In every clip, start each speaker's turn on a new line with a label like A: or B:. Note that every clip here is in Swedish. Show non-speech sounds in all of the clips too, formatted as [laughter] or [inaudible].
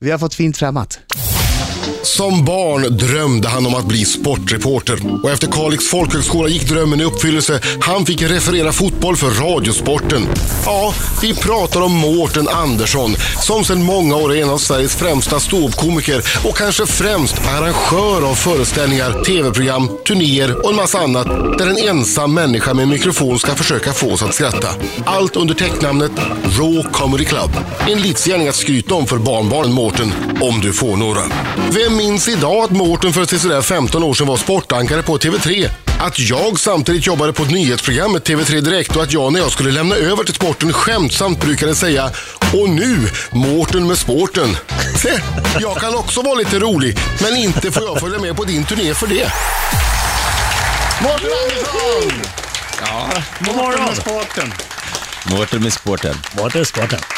A: Vi har fått fint främmat.
B: Som barn drömde han om att bli sportreporter och efter Kalix folkhögskola gick drömmen i uppfyllelse. Han fick referera fotboll för Radiosporten. Ja, vi pratar om Mårten Andersson som sedan många år är en av Sveriges främsta ståuppkomiker och kanske främst arrangör av föreställningar, tv-program, turnéer och en massa annat där en ensam människa med mikrofon ska försöka få oss att skratta. Allt under täcknamnet Raw Comedy Club. En livsgärning att skryta om för barnbarnen Mårten, om du får några. Vem minns idag att Mårten för sådär 15 år sedan var sportankare på TV3? Att jag samtidigt jobbade på ett nyhetsprogram med TV3 Direkt och att jag när jag skulle lämna över till sporten skämtsamt brukade säga Och nu, Mårten med sporten. Se, [laughs] jag kan också vara lite rolig, men inte får jag följa med på din turné för det. Mårten Andersson!
C: God morgon.
A: med sporten.
D: Mårten med sporten.
C: Mårten med sporten.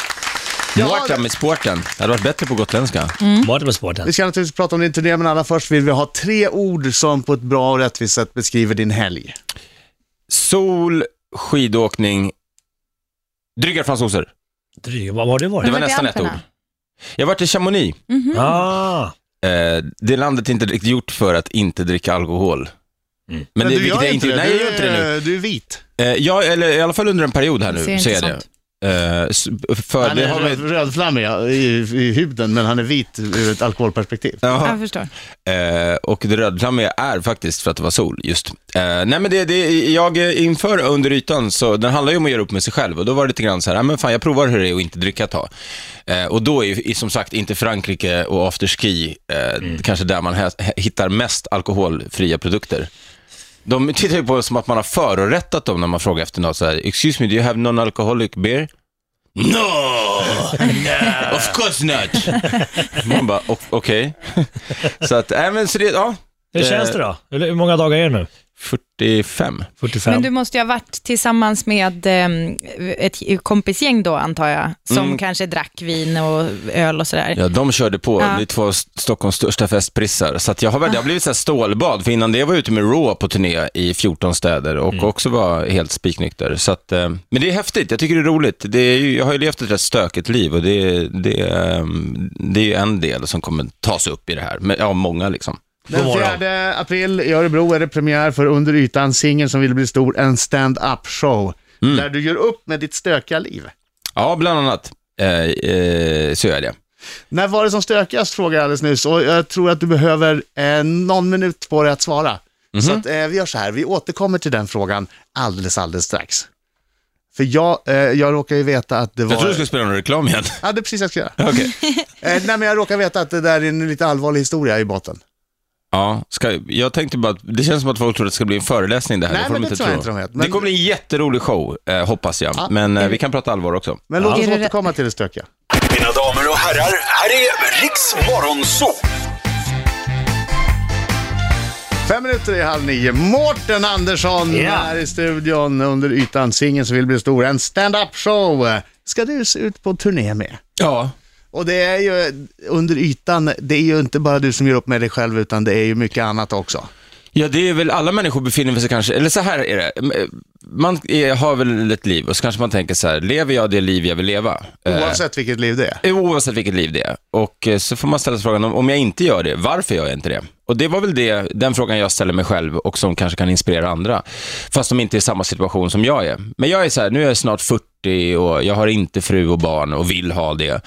D: Mårten med sporten. Det hade varit bättre på gotländska.
C: Mårten med sporten.
A: Vi ska naturligtvis prata om din turné, men allra först vill vi ha tre ord som på ett bra och rättvist sätt beskriver din helg.
D: Sol, skidåkning, dryga fransoser.
C: Dryg, vad var det varit?
D: Det var
E: var i
D: nästan ett ord.
E: Alperna.
D: Jag var till Chamonix.
C: Ah,
D: Eh, det landet är inte riktigt gjort för att inte dricka alkohol. Men, det,
A: du
D: vilket
A: gör
D: jag
A: inte det.
D: Nej,
A: du,
D: jag gör inte det nu.
A: är- Du är vit.
D: Eh, ja, eller i alla fall under en period här
E: ser
D: nu,
E: inte
D: så är det.
E: sånt.
D: S- för
A: Han
D: det
A: är
D: har
A: röd,
D: vi...
A: rödflammig i, i huden, men han är vit ur ett alkoholperspektiv.
D: Ja.
E: Jag förstår.
D: Eh, och det rödflammiga är faktiskt för att det var sol, just. Eh, nej men det, det, jag inför under ytan, så den handlar ju om att göra upp med sig själv och då var det lite grann så här, ja men fan jag provar hur det är att inte dricka ett tag. Och då är ju som sagt inte Frankrike och afterski eh, kanske där man hittar mest alkoholfria produkter. De tittar ju på det som att man har förorättat dem när man frågar efter något så här, excuse me, do you have non-alcoholic beer? No! [laughs] of course not! Man bara, "O- okej. så att, äh, men så det, ja.
C: hur känns det då? Hur hur många dagar är det nu?
D: 45.
C: 45?
E: Men du måste ju ha varit tillsammans med eh, ett kompisgäng då, antar jag, som
D: Mm.
E: kanske drack vin och öl och sådär.
D: Ja, de körde på.
E: Ja.
D: Det är två av Stockholms största festprissar. Så att jag har, väl- det har blivit så här stålbad, för innan det var jag ute med Raw på turné i 14 städer och också var helt spiknykter. Så att, eh, men det är häftigt, jag tycker det är roligt. Det är, ju- jag har ju levt ett rätt stökigt liv och det, det, eh, det är ju en del som kommer tas upp i det här. Men, ja, många liksom.
A: Den
C: God morgon.
A: 4 april i Örebro är det premiär för Under ytan, singeln som vill bli stor, en stand-up show.
D: Mm.
A: Där du gör upp med ditt stökiga liv.
D: Ja, bland annat eh, eh, så är det.
A: När var det som stökigast, frågade jag alldeles nyss. Och jag tror att du behöver eh, någon minut på dig att svara.
D: Mhm.
A: Så att, eh, vi gör så här, vi återkommer till den frågan alldeles, alldeles strax. För jag, eh, jag råkar ju veta att det var...
D: Jag tror du skulle spela någon reklam igen.
A: Ja, det är precis jag ska göra. [laughs]
D: Okej.
A: Eh, nej, men jag råkar veta att det där är en lite allvarlig historia i botten.
D: Ja, ska, jag tänkte bara att det känns som att folk tror att det ska bli en föreläsning det här.
A: Nej,
D: får
A: men
D: de
A: det
D: inte
A: tror jag inte de vet.
D: Det
A: Men-
D: kommer bli en jätterolig show, eh, hoppas jag.
A: Ja.
D: Men eh, vi kan prata allvar också.
A: Men låt
E: Ja.
A: oss
E: det-
A: återkomma till det stökiga.
F: Mina damer och herrar, här är Riks Morgonzoo!
A: Fem minuter i halv nio. Mårten Andersson
C: Ja.
A: här i studion under ytan. Singeln som vill bli stor. En stand-up show ska du se ut på turné med.
D: Ja.
A: Och det är ju under ytan, det är ju inte bara du som gör upp med dig själv utan det är ju mycket annat också.
D: Ja, det är väl alla människor befinner sig kanske, eller så här är det. Man är, har väl ett liv och så kanske man tänker så här, lever jag det liv jag vill leva? Eh,
A: Oavsett vilket liv det är.
D: Eh, Oavsett vilket liv det är. Och eh, så får man ställa sig frågan, om- om jag inte gör det, varför gör jag inte det? Och det var väl det, den frågan jag ställer mig själv och som kanske kan inspirera andra. Fast de inte är i samma situation som jag är. Men jag är så här, nu är jag snart 40 och jag har inte fru och barn och vill ha det.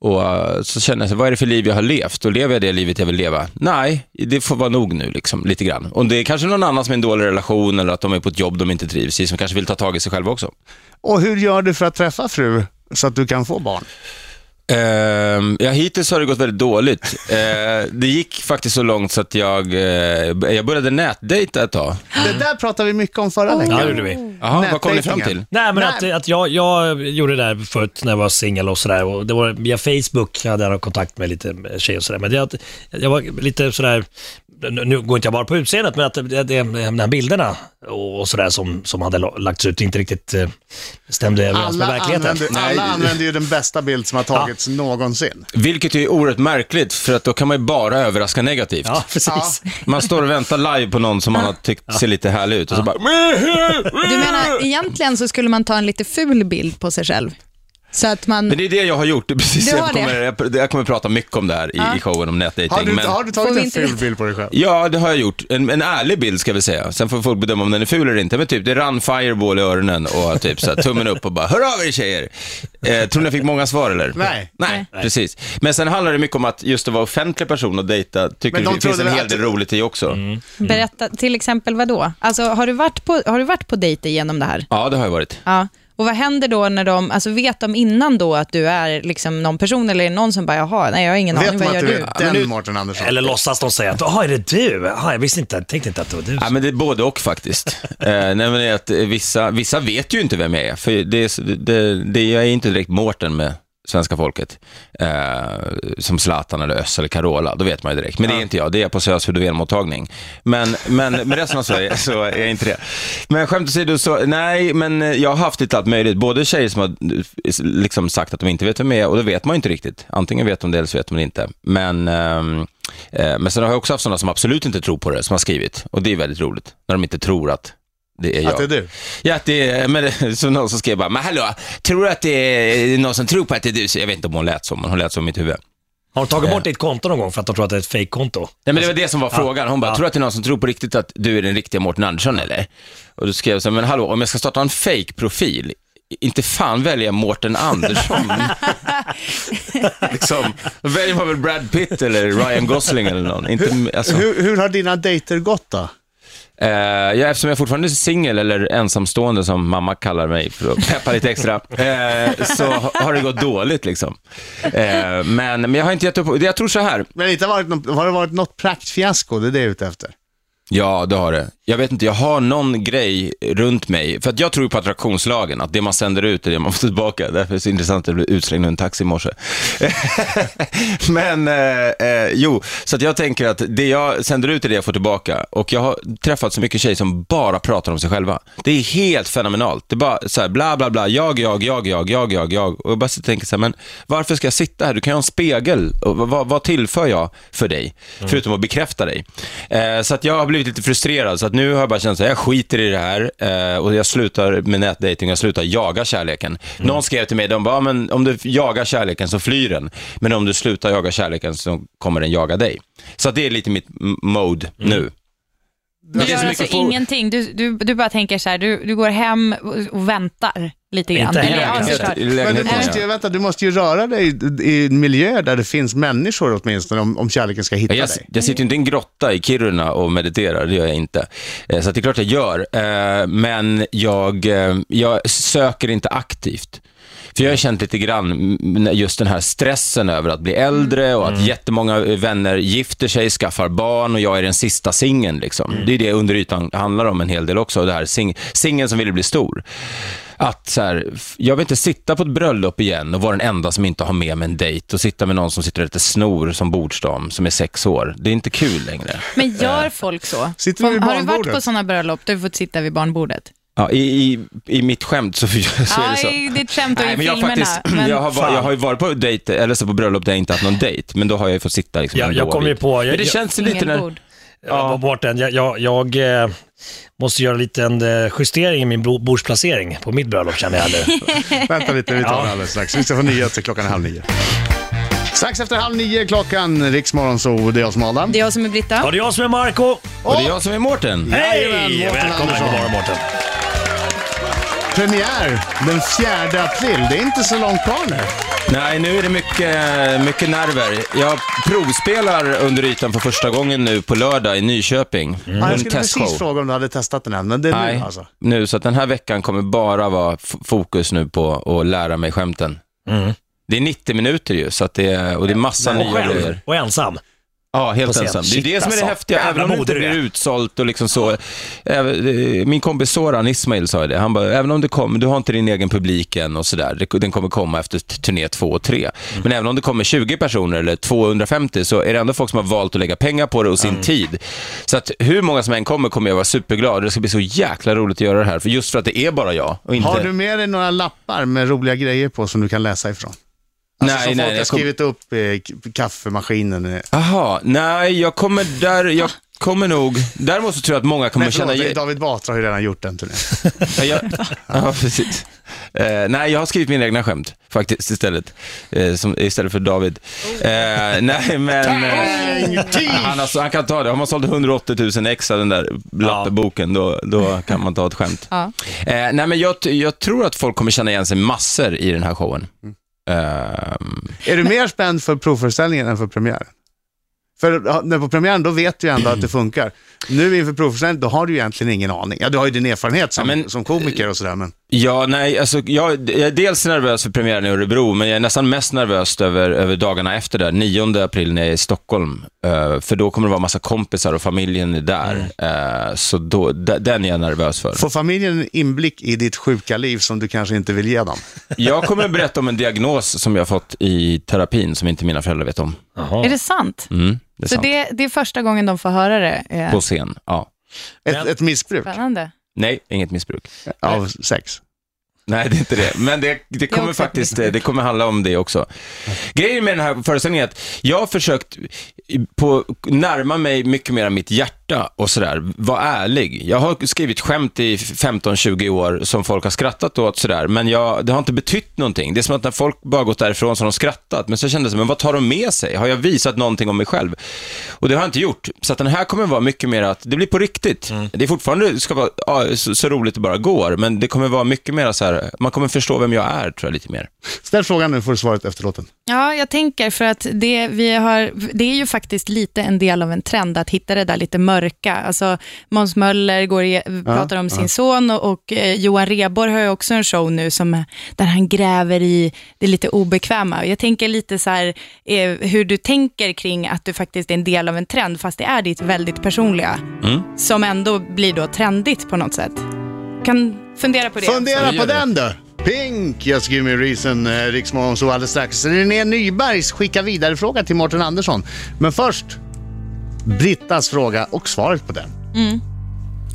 D: Och eh, så känner jag, så, vad är det för liv jag har levt? Och lever jag det livet jag vill leva? Nej, det får vara nog nu, liksom, lite grann. Och det är kanske någon annan som är i en dålig relation eller att de är på ett jobb de inte trivs i, som kanske vill ta tag i sig själva också.
A: Och hur gör du för att träffa fru så att du kan få barn?
D: Ehm, ja, hittills har det gått väldigt dåligt. [laughs] Eh, det gick faktiskt så långt så att jag, eh, jag började nätdejta ett tag.
A: Det där pratade vi mycket om förra
C: Ja,
A: veckan.
C: det gjorde vi.
D: Jaha, vad kom ni fram till?
C: Nej, men
A: Nej.
C: att, att jag, jag gjorde det där förut när jag var singel och sådär. Och det var via Facebook hade jag kontakt med lite tjejer och sådär. Men det, att jag var lite sådär, nu går inte jag bara på utseendet, men att det, det, de här bilderna och, sådär som, som hade la- lagts ut inte riktigt eh, stämde överens med verkligheten.
A: använder, alla använder ju den bästa bild som har tagits någonsin.
D: Vilket är oerhört märkligt, för att då kan man ju bara överraska negativt.
C: Ja, precis.
D: Man står och väntar live på någon som man har tyckt ser lite härlig ut och så bara... [laughs] [laughs]
E: Du menar, egentligen så skulle man ta en lite ful bild på sig själv? Så att man...
D: Men det är det jag har gjort. [laughs] Precis, jag, kommer, jag, jag kommer prata mycket om det här i, i showen om nätdating.
A: Har du,
D: men...
A: har du tagit en
E: inte-
A: ful bild på dig själv?
D: Ja, det har jag gjort. En, en ärlig bild ska vi säga. Sen får folk bedöma om den är ful eller inte. Men typ, det rann fireball i öronen och typ så här, tummen upp och bara hör av er tjejer. Eh, tror ni jag fick många svar eller?
A: Nej.
D: Nej, precis. Men sen handlar det mycket om att just att vara offentlig person och dejta, tycker
A: de
D: det finns en hel
A: att-
D: del roligt i också.
E: Berätta, till exempel vad då? Alltså, har du varit på, har du varit på dejter genom det här?
D: Ja, det har jag varit.
E: Ja. Och vad händer då när de, alltså vet de innan då att du är liksom någon person eller är det någon som bara, jaha, nej jag har ingen
A: Vet
E: aning, vad
A: att
E: gör
A: du
E: du?
D: nu-
A: den Mårten Andersson?
C: Eller låtsas de säga att jaha, är det du? Jaha, jag visste inte, jag tänkte inte att det var du.
D: Ja, men det är både och faktiskt. [laughs] eh, nej, men det är att vissa, vissa vet ju inte vem jag är, för det, är- det, det, jag är inte direkt Mårten med svenska folket, eh, som Zlatan eller Öss eller Carola, då vet man ju direkt. Men det är inte jag, det är på Sös mottagning Men, men med resten av Sverige så är jag inte det. Men skämt åsido, så nej, men jag har haft lite allt möjligt. Både tjejer som har liksom sagt att de inte vet vem jag är, och det vet man ju inte riktigt. Antingen vet de det eller så vet man det inte. Men, ehm, eh, men sen har jag också haft sådana som absolut inte tror på det, som har skrivit. Och det är väldigt roligt, när de inte tror att det är jag.
A: Att det är du?
D: Ja, att det är, men [laughs] så någon som skrev bara, men hallå, tror du att det är någon som tror på att det är du? Så jag vet inte om hon lät så, men hon lät så i mitt huvud.
C: Har de tagit bort ditt konto någon gång för att de tror att det är ett fake-konto?
D: Nej, men det var det som var frågan. Hon bara,
C: Ja.
D: tror du att det är någon som tror på riktigt att du är den riktiga Mårten Andersson eller? Och då skrev jag så här, men hallå, om jag ska starta en fake-profil, inte fan välja Mårten Andersson. [laughs] liksom, då väljer man väl Brad Pitt eller Ryan Gosling eller någon. Inte, alltså,
A: Hur, hur har dina dejter gått då?
D: Eh, ja, eftersom jag fortfarande är singel, eller ensamstående som mamma kallar mig för att peppa lite extra, [laughs] eh, så ha- har det gått dåligt liksom. Eh, men, men jag har inte gett upp. Jag tror så här,
A: Men inte varit något, har det varit något praktfiasko? Det är det jag är ute efter.
D: Ja det har det. Jag vet inte, jag har någon grej runt mig, för att jag tror på attraktionslagen, att det man sänder ut är det man får tillbaka. Därför är det så intressant att jag blev utslängd ur en taxi i morse. [laughs] men, eh, eh, jo, så att jag tänker att det jag sänder ut är det jag får tillbaka. Och jag har träffat så mycket tjejer som bara pratar om sig själva. Det är helt fenomenalt. Det är bara så här, bla bla bla, jag, jag, jag, jag, jag, jag, jag. Och jag bara tänker så här, men varför ska jag sitta här? Du kan ju ha en spegel. Och vad- vad, tillför jag för dig? Förutom att bekräfta dig. Eh, så att jag har blivit lite frustrerad. Så att nu har jag bara känt att jag skiter i det här eh, och jag slutar med nätdating, jag slutar jaga kärleken. Någon skrev till mig, de bara, "Ja, men om du jagar kärleken så flyr den. Men om du slutar jaga kärleken så kommer den jaga dig. Så det är lite mitt mode nu.
E: Du gör
D: så
E: alltså ingenting, du, du, du bara tänker så här, du, du går hem och, väntar lite grann.
C: Inte
E: Eller,
C: hem,
E: såklart.
D: I
A: Men du måste, ju, vänta, du måste ju röra dig i en miljö där det finns människor åtminstone om, om kärleken ska hitta
D: Jag,
A: dig.
D: jag sitter ju inte i en grotta i Kiruna och mediterar, det gör jag inte. Eh, Så att det är klart jag gör, eh, men jag, eh, jag söker inte aktivt. För jag har känt lite grann mm, just den här stressen över att bli äldre och att jättemånga eh, vänner gifter sig, skaffar barn och jag är den sista singeln. Liksom. Det är det under ytan handlar om en hel del också, det här sing- singeln som ville bli stor. Att så här, jag vill inte sitta på ett bröllop igen och vara den enda som inte har med mig en dejt och sitta med någon som sitter lite snor som bordsdam som är sex år. Det är inte kul längre.
E: Men gör folk så?
A: Sitter du vid
E: har du varit på sådana bröllop där du fått sitta vid barnbordet?
D: Ja, i, i, I mitt skämt så, [laughs] så är det så.
E: Ja, det är ett skämt och i
D: Nej, men jag, har
E: filmerna.
D: faktiskt,
E: men...
D: jag, har, va- jag har ju varit på dejt, eller så på bröllop där jag inte haft någon dejt, men då har jag ju fått sitta liksom
C: Jag-
D: en
C: jag kom ju på- jag-
D: men det
C: jag-
D: känns lite när...
E: Singelbord.
C: Ja. Mårten, jag, jag, jag eh, måste göra en liten eh, justering i min bordsplacering på mitt bröllop känner jag nu. [laughs]
A: Vänta lite, vi tar
C: Ja.
A: det alldeles strax. Vi ska få nyheter klockan halv nio. Strax efter halv nio klockan, Riksmorgon så det är jag som är Adam.
E: Det är jag som är Britta.
C: Ja, det är jag som är Marco
D: Och det är jag som är Mårten.
C: Hej!
A: Jajamän, Mårten
C: Välkommen,
A: Andersson.
C: god morgon Mårten.
A: Premiär den 4 april. Det är inte så långt kvar nu.
D: Nej, nu är det mycket, mycket nerver. Jag provspelar under ytan för första gången nu på lördag i Nyköping.
A: Ja, jag skulle precis fråga om du hade testat den än, men det är
D: Nej,
A: nu alltså.
D: nu, så att den här veckan kommer bara vara fokus nu på att lära mig skämten. Det är 90 minuter ju, så att det är, och det är massa
C: Och
D: nya
C: själv,
D: grejer.
C: och ensam.
D: Ja, helt ensam. Det är det som är det
C: alltså.
D: häftiga, även om det inte blir utsålt och liksom så. Eh, Min kompis Soran Ismail sa det, han bara, även om det kommer, du har inte din egen publik än och sådär, den kommer komma efter turné två och tre.
C: Mm.
D: Men även om det kommer 20 personer eller 250 så är det ändå folk som har valt att lägga pengar på det och sin
C: Mm.
D: tid. Så att hur många som än kommer kommer jag vara superglad. Det ska bli så jäkla roligt att göra det här, för just för att det är bara jag inte...
A: Har du med dig några lappar med roliga grejer på som du kan läsa ifrån? Alltså
D: Nej,
A: som
D: nej,
A: folk har
D: jag kom-
A: skrivit upp i k- kaffemaskinen. eh.
D: Jaha, nej, jag kommer där, jag kommer nog, däremot så tror jag att många kommer
A: Nej,
D: känna...
A: förlåt, David Batra har ju redan gjort den turnén.
D: Ja, jag, [laughs] ja, precis. Eh, nej, jag har skrivit mina egna skämt faktiskt istället, eh, som, istället för David. Eh, nej, men eh, han, har, han kan ta det. Har man sålt 180 000 ex av den där lappeboken, då, då kan man ta ett skämt.
E: Ja.
D: Eh, nej, men jag, jag tror att folk kommer känna igen sig massor i den här showen. Ehm,
A: Är du mer spänd för provföreställningen än för premiären? För när på premiären, då vet du ju ändå att det funkar. Nu inför provföreställningen, då har du ju egentligen ingen aning. Ja, du har ju din erfarenhet som,
D: Ja, men-
A: som komiker och sådär, men...
D: Ja, nej, alltså jag, jag är dels nervös för premiären i Örebro, men jag är nästan mest nervös över, över dagarna efter det, 9 april när jag är i Stockholm. Eh, för då kommer det vara massa kompisar och familjen är där. Eh, så då, d- den är jag nervös för.
A: Får familjen en inblick i ditt sjuka liv som du kanske inte vill ge dem? [laughs]
D: Jag kommer berätta om en diagnos som jag har fått i terapin som inte mina föräldrar vet om.
C: Jaha.
E: Är det sant?
D: Mm, det är
E: Så
D: sant.
E: det, det är första gången de får höra det? Eh,
D: På scen, ja.
A: Ett, ett missbruk
E: Spännande.
D: Nej, inget missbruk.
A: av sex.
D: Nej, det är inte det. Men det, det kommer faktiskt,
E: missbruk.
D: det kommer handla om det också. Grejen med den här föreställningen är att jag har försökt på, närma mig mycket mer mitt hjärta och sådär, vara ärlig. Jag har skrivit skämt i 15-20 år som folk har skrattat åt sådär, men jag, det har inte betytt någonting. Det är som att när folk bara gått därifrån så har de skrattat, men så kändes det, men vad tar de med sig? Har jag visat någonting om mig själv? Och det har jag inte gjort. Så att den här kommer vara mycket mer att det blir på riktigt. Det är fortfarande, det ska vara ja, så, så roligt det bara går, men det kommer vara mycket mer så här, man kommer förstå vem jag är, tror jag, lite mer.
A: Ställ frågan nu får du svaret efter låten.
E: Ja, jag tänker för att det, vi har, det är ju faktiskt lite en del av en trend att hitta det där lite mörka. Alltså Måns Möller går i, pratar om sin son och, och eh, Johan Rheborg har ju också en show nu som, där han gräver i det lite obekväma. Jag tänker lite så här eh, hur du tänker kring att du faktiskt är en del av en trend fast det är ditt väldigt personliga som ändå blir då trendigt på något sätt. Kan fundera på det.
A: Fundera på
D: det.
A: den du! Pink, Just Give Me A Reason, eh, Riksmorgon så alldeles strax. René Nybergs skickar vidare fråga till Mårten Andersson. Men först, Brittas fråga och svaret på den. Mm.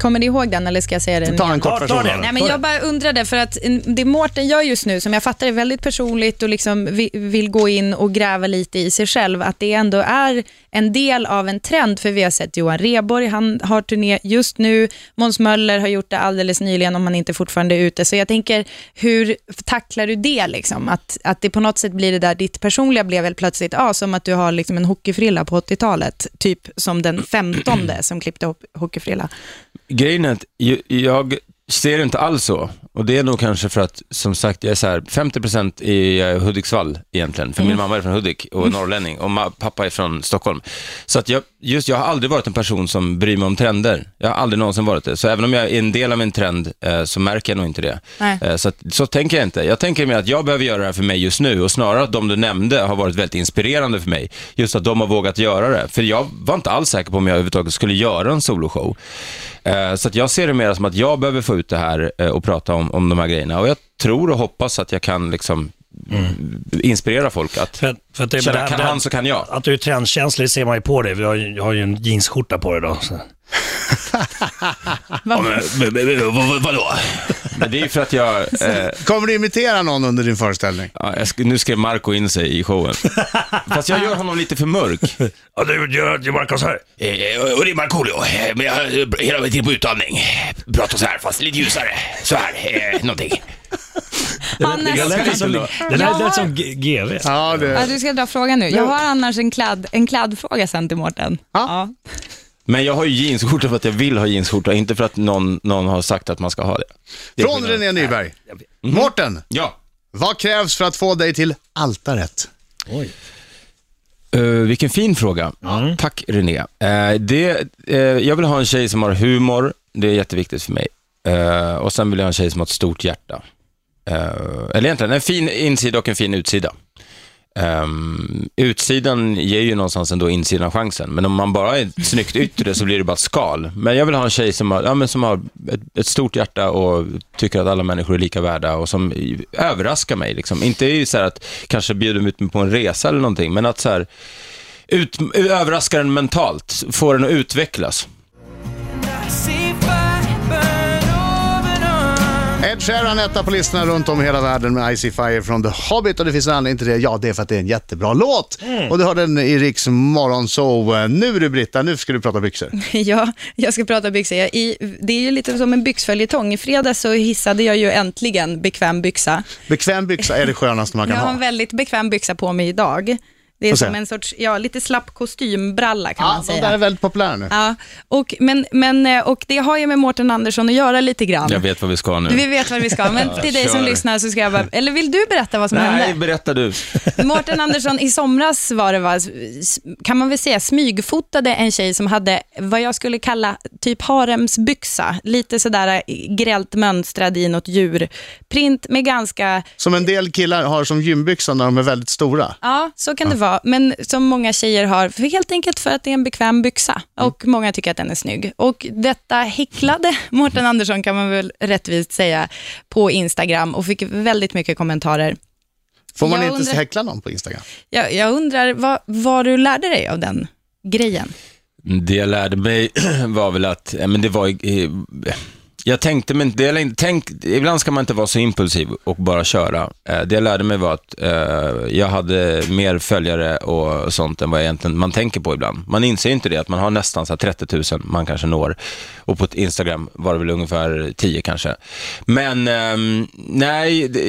E: Kommer ni ihåg den eller ska jag säga den
A: Ta en kort
C: Ta- ta
A: version.
E: Nej, men jag bara undrade, för att det Mårten gör just nu, som jag fattar är väldigt personligt och liksom vi- vill gå in och gräva lite i sig själv, att det ändå är en del av en trend, för vi har sett Johan Rheborg, han har turné just nu, Måns Möller har gjort det alldeles nyligen, om han inte fortfarande är ute. Så jag tänker, hur tacklar du det? Liksom? Att, att det på något sätt blir det där, ditt personliga blev väl plötsligt, ja, som att du har liksom en hockeyfrilla på 80-talet, typ som den 15 som klippte ho- hockeyfrilla.
D: Grejen är att jag ser det inte alls så. Och det är nog kanske för att, som sagt, jag är så här, 50% i eh, Hudiksvall egentligen. För min mamma är från Hudik och norrlänning och ma- pappa är från Stockholm. Så att jag, just, jag har aldrig varit en person som bryr mig om trender. Jag har aldrig någonsin varit det. Så även om jag är en del av en trend eh, så märker jag nog inte det. Eh, så, att, så tänker jag inte. Jag tänker mer att jag behöver göra det här för mig just nu och snarare att de du nämnde har varit väldigt inspirerande för mig. Just att de har vågat göra det. För jag var inte alls säker på om jag överhuvudtaget skulle göra en soloshow. Eh, Så att jag ser det mer som att jag behöver få ut det här eh, och prata om, om de här grejerna. Och jag tror och hoppas att jag kan liksom inspirera folk att
C: För, för att det,
D: känna,
C: det
D: kan
C: det
D: han så kan jag.
C: Att du är trendkänslig ser man ju på dig. Jag har jag har ju en jeansskjorta på dig då. Så. ja, men, men, men, vad, vadå?
D: Men det är ju för att jag, eh,
A: Kommer du imitera någon under din föreställning?
D: ja, jag sk- nu skrev Marco in sig i showen. Fast jag gör honom lite för mörk.
C: Ja, du gör du Marcus här.
G: Eh, och det är Markoolio, eh, men jag har hela tiden på utandning. Pratar så här, fast lite ljusare. Så här, eh, någonting. [laughs]
C: Det lät som, det lät som GV.
A: Ja, det...
E: Ja, du ska dra frågan nu. Jag har annars en, kladd, en kladdfråga sen till Mårten.
A: Ja.
D: Men jag har ju jeansskjorta för att jag vill ha jeansskjorta, inte för att någon, någon har sagt att man ska ha det. det
A: Från. René Nyberg. Mårten,
D: Ja.
A: vad krävs för att få dig till altaret?
C: Oj.
D: Uh, vilken fin fråga. Tack René. Eh, det, eh, jag vill ha en tjej som har humor, det är jätteviktigt för mig. Och sen vill jag ha en tjej som har ett stort hjärta. Eh, eller egentligen en fin insida och en fin utsida. Um, utsidan ger ju någonstans ändå insidan chansen, men om man bara är ett snyggt yttre så blir det bara ett skal. Men jag vill ha en tjej som har, ja, men som har ett, ett stort hjärta och tycker att alla människor är lika värda och som överraskar mig. Liksom. Inte i så här att kanske bjuda ut mig på en resa eller någonting, men att så här, ut, överraska den mentalt, få den att utvecklas.
A: Ed Sheeran etta på listorna runt om i hela världen med Icy Fire från The Hobbit och det finns en anledning till det. Ja, det är för att det är en jättebra låt. Och du hörde den i Riks morgonshow. Nu du Britta, nu ska du prata byxor. [laughs]
E: Ja, jag ska prata byxor. Jag, i, det är ju lite som en byxföljetong. I fredags så hissade jag ju äntligen bekväm byxa.
A: Bekväm byxa är det skönaste man
E: Jag
A: kan
E: har en
A: ha.
E: väldigt bekväm byxa på mig idag. Det är som en sorts, ja, lite slapp kostymbralla kan
A: Ja,
E: man säga.
A: där är väldigt populära nu.
E: Ja, och, men, men, eh, och det har ju med Mårten Andersson att göra lite grann.
D: Jag vet vad vi ska nu.
E: Vi vet vad vi ska, men till dig som lyssnar så ska jag bara, eller vill du berätta vad som
D: Nej,
E: hände?
D: berätta du.
E: Mårten Andersson, i somras var det, va, kan man väl säga, smygfotade en tjej som hade vad jag skulle kalla typ haremsbyxa. Lite sådär eh, grällt mönstrad i något djurprint med ganska,
A: Som en del killar har som gymbyxa när de är väldigt stora.
E: ja så kan det vara, men som många tjejer har, för helt enkelt för att det är en bekväm byxa och många tycker att den är snygg. Och detta häcklade [laughs] Mårten Andersson kan man väl rättvist säga på Instagram och fick väldigt mycket kommentarer.
A: Får man
E: Jag
A: inte
E: undrar-
A: häckla någon på Instagram?
E: Jag, jag undrar vad, vad du lärde dig av den grejen.
D: Det jag lärde mig [clears throat] var väl att, men det var, eh, jag tänkte, men det jag, tänk, ibland ska man inte vara så impulsiv och bara köra. Eh, Det jag lärde mig var att eh, jag hade mer följare och sånt än vad jag egentligen man tänker på ibland. Man inser inte det, att man har nästan så här 30 000 man kanske når. Och på ett Instagram var det väl ungefär 10 kanske. Men ehm, nej, det,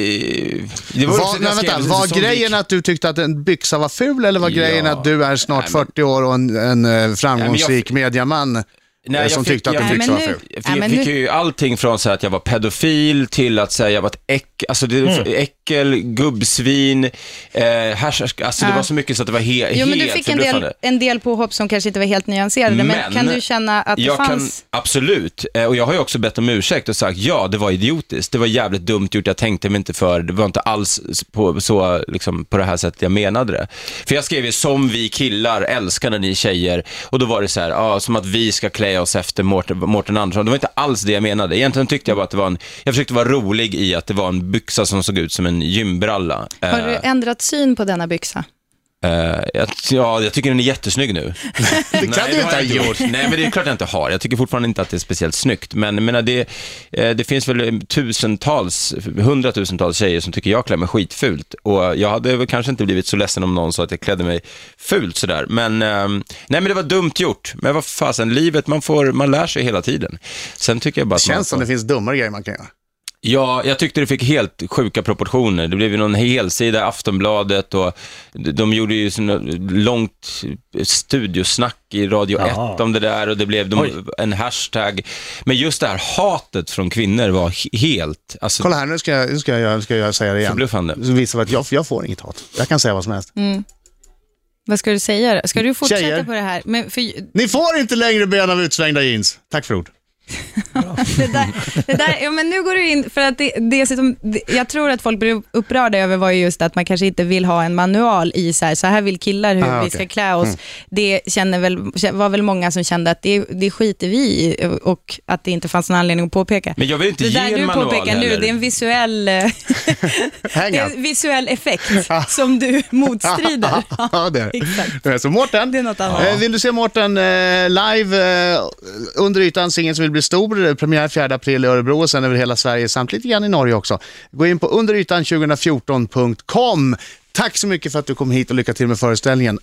D: det var
A: Var, men
D: jag
A: vänta, var grejen att du tyckte att en byxa var ful eller var
D: Ja.
A: grejen att du är snart
D: Nej, men-
A: 40 år och en, en eh, framgångsrik mediaman
D: Nej,
A: eh,
D: jag
A: som
D: fick-
A: tyckte att
D: jag
A: en
E: Nej,
A: byxa var
E: men nu-
A: ful?
D: Jag
E: Ja,
D: fick,
E: men
D: fick ju allting från så här att jag var pedofil till att säga jag var ett äck, alltså det,
A: Mm.
D: äckel, gubbsvin, eh, härsk, alltså det
E: Ja.
D: var så mycket så att det var he,
E: Jo, men
D: helt
E: du fick en del, en del påhopp som kanske inte var helt nyanserade, men,
D: Men
E: kan du känna att det
D: jag
E: fanns...
D: Kan, absolut, Eh, och jag har ju också bett om ursäkt och sagt ja, det var idiotiskt, det var jävligt dumt gjort, jag tänkte mig inte för, det var inte alls på, så, liksom, på det här sättet jag menade det. För jag skrev ju som vi killar älskar när ni tjejer, och då var det så här, ja, som att vi ska klä oss efter Mårten, Mårten Andersson, det var inte alls det jag menade. Egentligen tyckte jag bara att det var en, jag försökte vara rolig i att det var en byxa som såg ut som en gymbralla.
E: Har du
D: Eh,
E: ändrat syn på denna byxa?
D: Eh, jag, ja, jag tycker den är jättegsnygg nu. [laughs]
A: Det kan du
D: har
A: inte ha gjort.
D: Nej, men det är klart jag inte har. Jag tycker fortfarande inte att det är speciellt snyggt. Men jag menar, det, eh, det finns väl tusentals, hundratusentals tjejer som tycker jag klär mig skitfult. Och jag hade väl kanske inte blivit så ledsen om någon sa att jag klädde mig fult sådär. Men, ehm, nej, men det var dumt gjort. Men vad fasen, livet, man, får, man lär sig hela tiden. Sen tycker jag bara
A: Det
D: att man
A: känns som
D: får...
A: det finns dummare grejer man kan göra.
D: Ja, jag tyckte det fick helt sjuka proportioner. Det blev ju någon helsida i Aftonbladet och de gjorde ju sån långt studiosnack i Radio
C: Jaha.
D: 1 om det där och det blev de, en hashtag. Men just det här hatet från kvinnor var he- helt, alltså
A: Kolla här, nu ska jag, nu ska jag, nu ska jag säga det igen.
D: förbluffande.
A: Så visar att jag, jag får inget hat. Jag kan säga vad som helst.
E: Vad ska du säga? då? Ska du fortsätta
A: Tjejer.
E: på det här? Men för,
A: Ni får inte längre ben av utsvängda jeans. Tack för ord.
E: Det där, det där, ja, men nu går du in, för att det, det, jag tror att folk blir upprörda över var ju just att man kanske inte vill ha en manual i så här, så här vill killar hur
A: Ah,
E: vi
A: okej.
E: ska klä oss. Det känner väl, var väl många som kände att det, det skiter vi i och att det inte fanns någon anledning att påpeka.
D: Men jag vill inte
E: det
D: ge
E: där
D: en
E: du
D: manual
E: påpekar nu,
D: heller.
E: det är en visuell, eh, [laughs] det är en visuell effekt [laughs] som du motstrider. [laughs]
A: ja, det är det. Eh, Så Mårten, eh, vill du se Mårten eh, live eh, under ytan, singeln som vill blir stor, premiär 4 april i Örebro och sen över hela Sverige samt lite grann i Norge också. Gå in på underytan2014.com. Tack så mycket för att du kom hit och lycka till med föreställningen.